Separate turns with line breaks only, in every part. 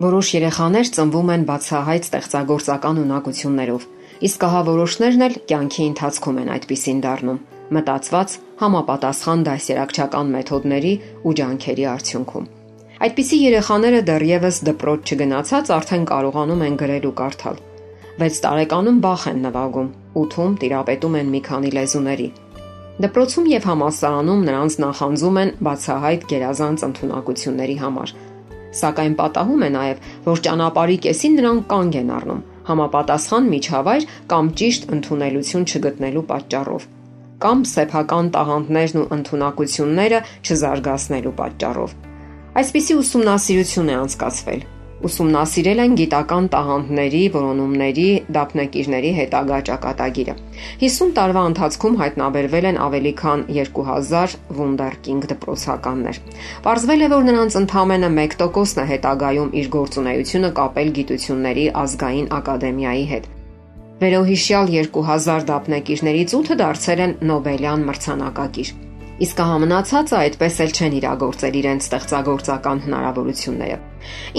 Որոշ երեխաներ ծնվում են բացահայտ ստեղծագործական ունակություններով, իսկ ահա որոշներն էլ կյանքի ընթացքում են այդպիսին դառնում, մտածված համապատասխան դասերակցական մեթոդների ու ջանքերի արդյունքում։ Այդպիսի երեխաները դեռևս դպրոց չգնացած արդեն կարողանում են գրել ու կարդալ։ 6 տարեկանում բախ են նվագում, 8-ում տիրապետում են մի քանի լեզուների, Դպրոցում եւ համալսարանում նրանց նախանձում են բացահայտ գերազանց ընտունակությունների համար։ Սակայն պատահում է նաև, որ ճանապարհի կեսին նրանք կանգ են առնում համապատասխան միջավայր կամ ճիշտ ընդունելություն չգտնելու պատճառով կամ սեփական տաղանդներն ու ընտունակությունները չզարգացնելու պատճառով։ Այսպիսի ուսումնասիրություն է անցկացվել ուսումնասիրել են գիտական տաղանդների, որոնումների, դափնեկիրների հետագա ճակատագիրը։ 50 տարվա ընթացքում հայտնաբերվել են ավելի քան 2000 վունդերկինգ դպրոցականներ։ Պարզվել է, որ նրանց ընդամենը 1%-ն է հետագայում իր գործունեությունը կապել գիտությունների ազգային ակադեմիայի հետ։ Վերոհիշյալ 2000 դափնեկիրներից 8-ը դարձել են Նոբելյան մրցանակակիր։ Իսկ համնացածը այդպես էլ չեն իրագործել իրենց ստեղծագործական հնարավորությունները։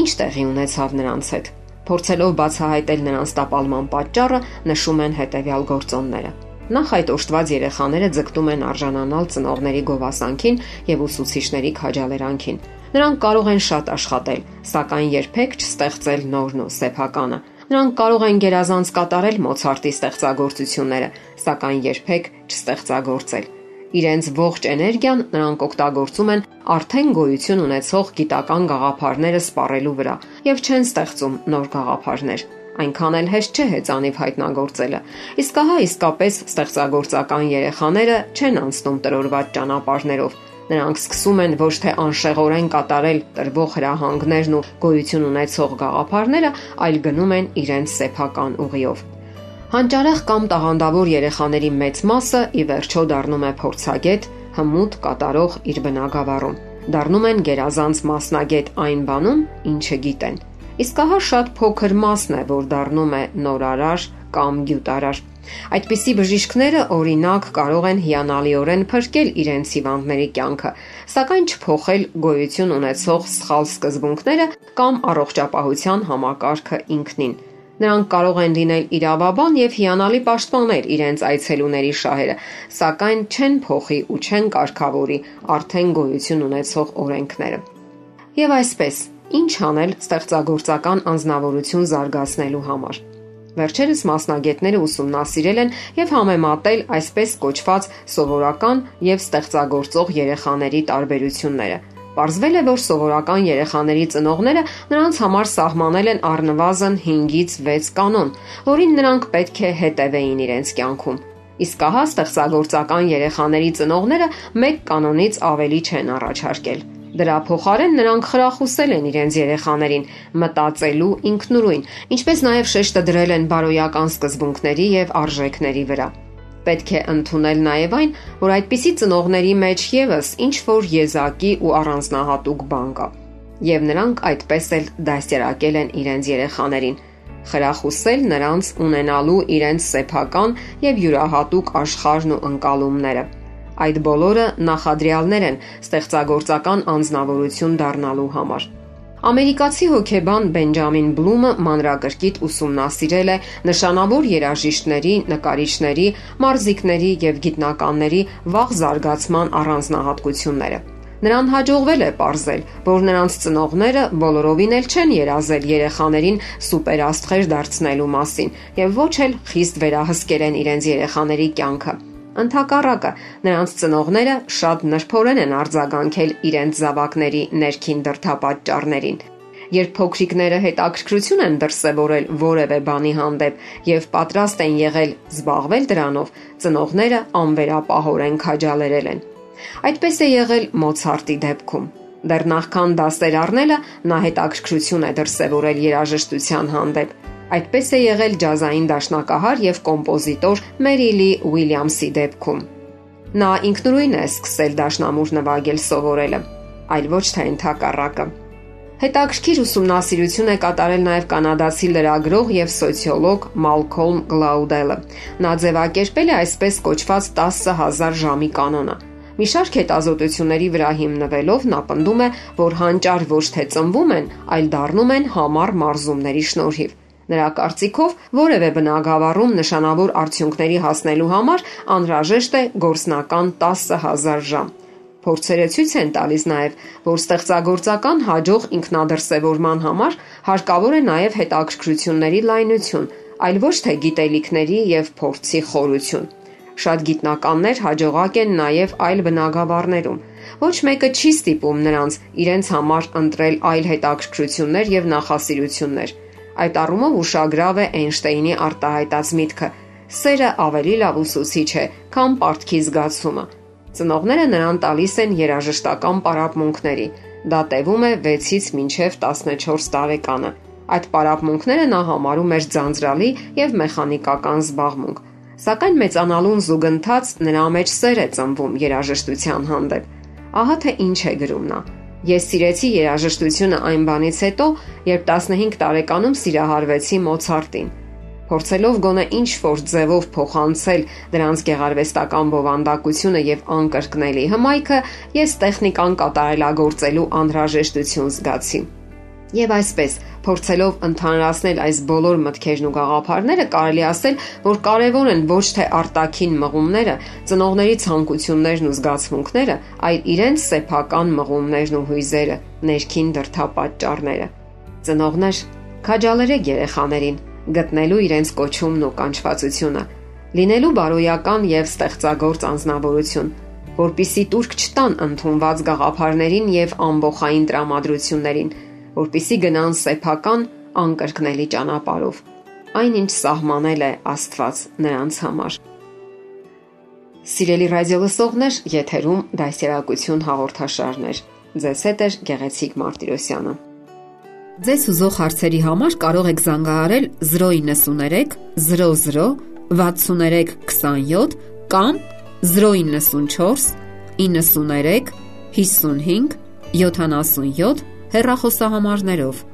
Ինչ տեղի ունեցավ նրանց հետ։ Փորձելով բացահայտել նրանց տապալման պատճառը, նշում են հետևյալ գործոնները։ Նախ այդ օշտված երեխաները ձգտում են արժանանալ ծնողների գովասանքին եւ ուսուցիչների քաջալերանքին։ Նրանք կարող են շատ աշխատել, սակայն երբեք չստեղծել նորն ու սեփականը։ Նրանք կարող են գերազանց կատարել Մոցարտի ստեղծագործությունները, սակայն երբեք չստեղծագործել Իրենց ողջ էներգիան նրանք օգտագործում են արդեն գոյություն ունեցող գիտական գաղափարները սպառելու վրա եւ չեն ստեղծում նոր գաղափարներ այնքան էլ հեշտ չէ հեծանիվ հայտնագործելը։ Իսկ ահա իսկապես ստեղծագործական երեխաները չեն անցնում տրորված ճանապարհներով։ Նրանք սկսում են ոչ թե անշեղորեն կատարել տրվող հրահանգներն ու գոյություն ունեցող գաղափարները, այլ գնում են իրենց սեփական ուղիով։ Հանճարեղ կամ տաղանդավոր երեխաների մեծ մասը ի վերջո դառնում է փորձագետ, հմուտ կատարող իր բնակավարում։ Դառնում են գերազանց մասնագետ այն բանում, ինչը գիտեն։ Իսկ ահա շատ փոքր մասն է, որ դառնում է նորարար կամ գյուտարար։ Այդպիսի բժիշկները օրինակ կարող են հիանալիորեն փրկել իրենց հիվանդների կյանքը, սակայն չփոխել գոյություն ունեցող սխալ սկզբունքները կամ առողջապահության համակարգը ինքնին։ Նրանք կարող են լինել իրավաբան եւ հիանալի պաշտպանել իրենց այցելուների շահերը, սակայն չեն փոխի ու չեն կարգավորի արդեն գոյություն ունեցող օրենքները։ Եվ այսպես, ինչ անել ստեղծագործական անznավորություն զարգացնելու համար։ Վերջերս մասնագետները ուսումնասիրել են եւ համեմատել այսպես կոչված սովորական եւ ստեղծագործող երեխաների տարբերությունները Պարզվել է, որ սովորական երեխաների ծնողները նրանց համար սահմանել են առնվազն 5-ից 6 կանոն, որին նրանք պետք է հետևեին իրենց կյանքում։ Իսկ ահա ստեղծագործական երեխաների ծնողները մեկ կանոնից ավելի չեն առաջարկել։ Դրա փոխարեն նրանք խրախուսել են իրենց երեխաներին մտածելու ինքնուրույն, ինչպես նաև շեշտը դրել են բարոյական սկզբունքների եւ արժեքների վրա։ Պետք է ընդունել նաև այն, որ այդպիսի ծնողների մեջ եւս ինչ որ եզակի ու առանձնահատուկ բան կա։ Եվ նրանք այդպես էլ դաստիարակել են իրենց երեխաներին, խրախուսել նրանց ունենալու իրենց սեփական եւ յուրահատուկ աշխարհն ու ընկալումները։ Այդ բոլորը նախադրյալներ են ստեղծագործական անznավորություն դառնալու համար։ Ամերիկացի հոկեբան Բենջամին Բլումը մանրակրկիտ ուսումնասիրել է նշանավոր երաժիշտների, նկարիչների, մարզիկների եւ գիտնականների վաղ զարգացման առանձնահատկությունները։ Նրան հաջողվել է ողրզել, որ նրանց ծնողները բոլորովին էլ չեն երազել երեխաներին սուպերաստղեր դարձնելու մասին եւ ոչ էլ խիստ վերահսկել են իրենց երեխաների կյանքը։ Ընթակառակը նրանց ծնողները շատ նրբորեն են արձագանքել իրենց զավակների ներքին դրթապաճառներին։ Երբ փոքրիկները հետաքրքրություն են դրսևորել որևէ բանի հանդեպ եւ պատրաստ են եղել զբաղվել դրանով, ծնողները անվերապահորեն քաջալերել են։ Այդպես է եղել Մոցարտի դեպքում։ Դեռ նախքան դասեր առնելը նա հետաքրքրություն է դրսևորել երաժշտության հանդեպ։ Այդպես է եղել ջազային դաշնակահար եւ կոմպոզիտոր Մերիլի Ուիլյամսի դեպքում։ Նա ինքնուրույն է սկսել դաշնամուր նվագել սովորելը, այլ ոչ թե ընդհակառակը։ Հետաքրքիր ուսումնասիրություն է կատարել նաև կանադացի լրագրող եւ սոցիոլոգ Մալքոլմ Գլաուդելը։ Նա ձևակերպել է այսպես կոչված 10000 ժամի կանոնը Մի շարք հետազոտությունների վրա հիմնվելով նա պնդում է, որ հանճար ոչ թե ծնվում են, այլ դառնում են համառ մարզումների շնորհիվ։ Նրա կարծիքով որևէ բնագավառում նշանավոր արդյունքների հասնելու համար անհրաժեշտ է գործնական 10000 ժամ։ Փորձերը ցույց են տալիս նաև, որ ստեղծագործական հաջող ինքնադրսևորման համար հարկավոր է նաև հետաքրքրությունների լայնություն, այլ ոչ թե գիտելիքների եւ փորձի խորություն։ Շատ գիտնականներ հաջողակ են նաև այլ բնագավառներում։ Ոչ մեկը չի ստիպում նրանց իրենց համար ընտրել այլ հետաքրքրություններ եւ նախասիրություններ։ Այդ առումով ուշագրավ է Էյնշտեյնի արտահայտած միտքը. սերը ավելի լավ ուսուցիչ է, քան պարտքի զգացումը։ Ծնողները նրան տալիս են երաժշտական պարապմունքների։ Դա տևում է 6-ից մինչև 14 տարեկանը։ Այդ պարապմունքները նա համարում էր ձանձրալի եւ մեխանիկական զբաղմունք Սակայն մեծանալուն զուգընթաց նրա մեջ սեր է ծնվում երաժշտության հանդեպ։ Ահա թե ինչ է գրում նա. Ես սիրեցի երաժշտությունը այն բանից հետո, երբ 15 տարեկանում սիրահարվեցի Մոցարտին։ Փորձելով գոնե ինչ որ ձևով փոխանցել դրանց գեղարվեստական բովանդակությունը եւ անկրկնելի հմայքը, ես տեխնիկան կատարելագործելու անհրաժեշտություն զգացի։ Եվ այսպես, փորձելով ընդհանրացնել այս բոլոր մտքերն ու գաղափարները, կարելի ասել, որ կարևոր են ոչ թե արտաքին մղումները, ծնողների ցանկություններն ու զգացմունքները, այլ իրենց սեփական մղումներն ու հույզերը, ներքին դրթապաճառները։ Ծնողներ, քաջալերեք երեխաներին գտնելու իրենց կոչումն ու կանչվածությունը, լինելու բարոյական եւ ստեղծագործ անznավորություն, որբիսի турք չտան ընդունված գաղափարներին եւ ամբողային տրամադրություններին որpիսի գնան սեփական անկրկնելի ճանապարով։ Այնինչ սահմանել է Աստված նրանց համար։ Սիրելի ռադիոլսողներ, եթերում դասերակցություն հաղորդաշարներ։ Ձեզ հետ է Գեղեցիկ Մարտիրոսյանը։ Ձեզ ուզող հարցերի համար կարող եք զանգահարել 093 00 63 27 կամ 094 93 55 77 հեռախոսահամարներով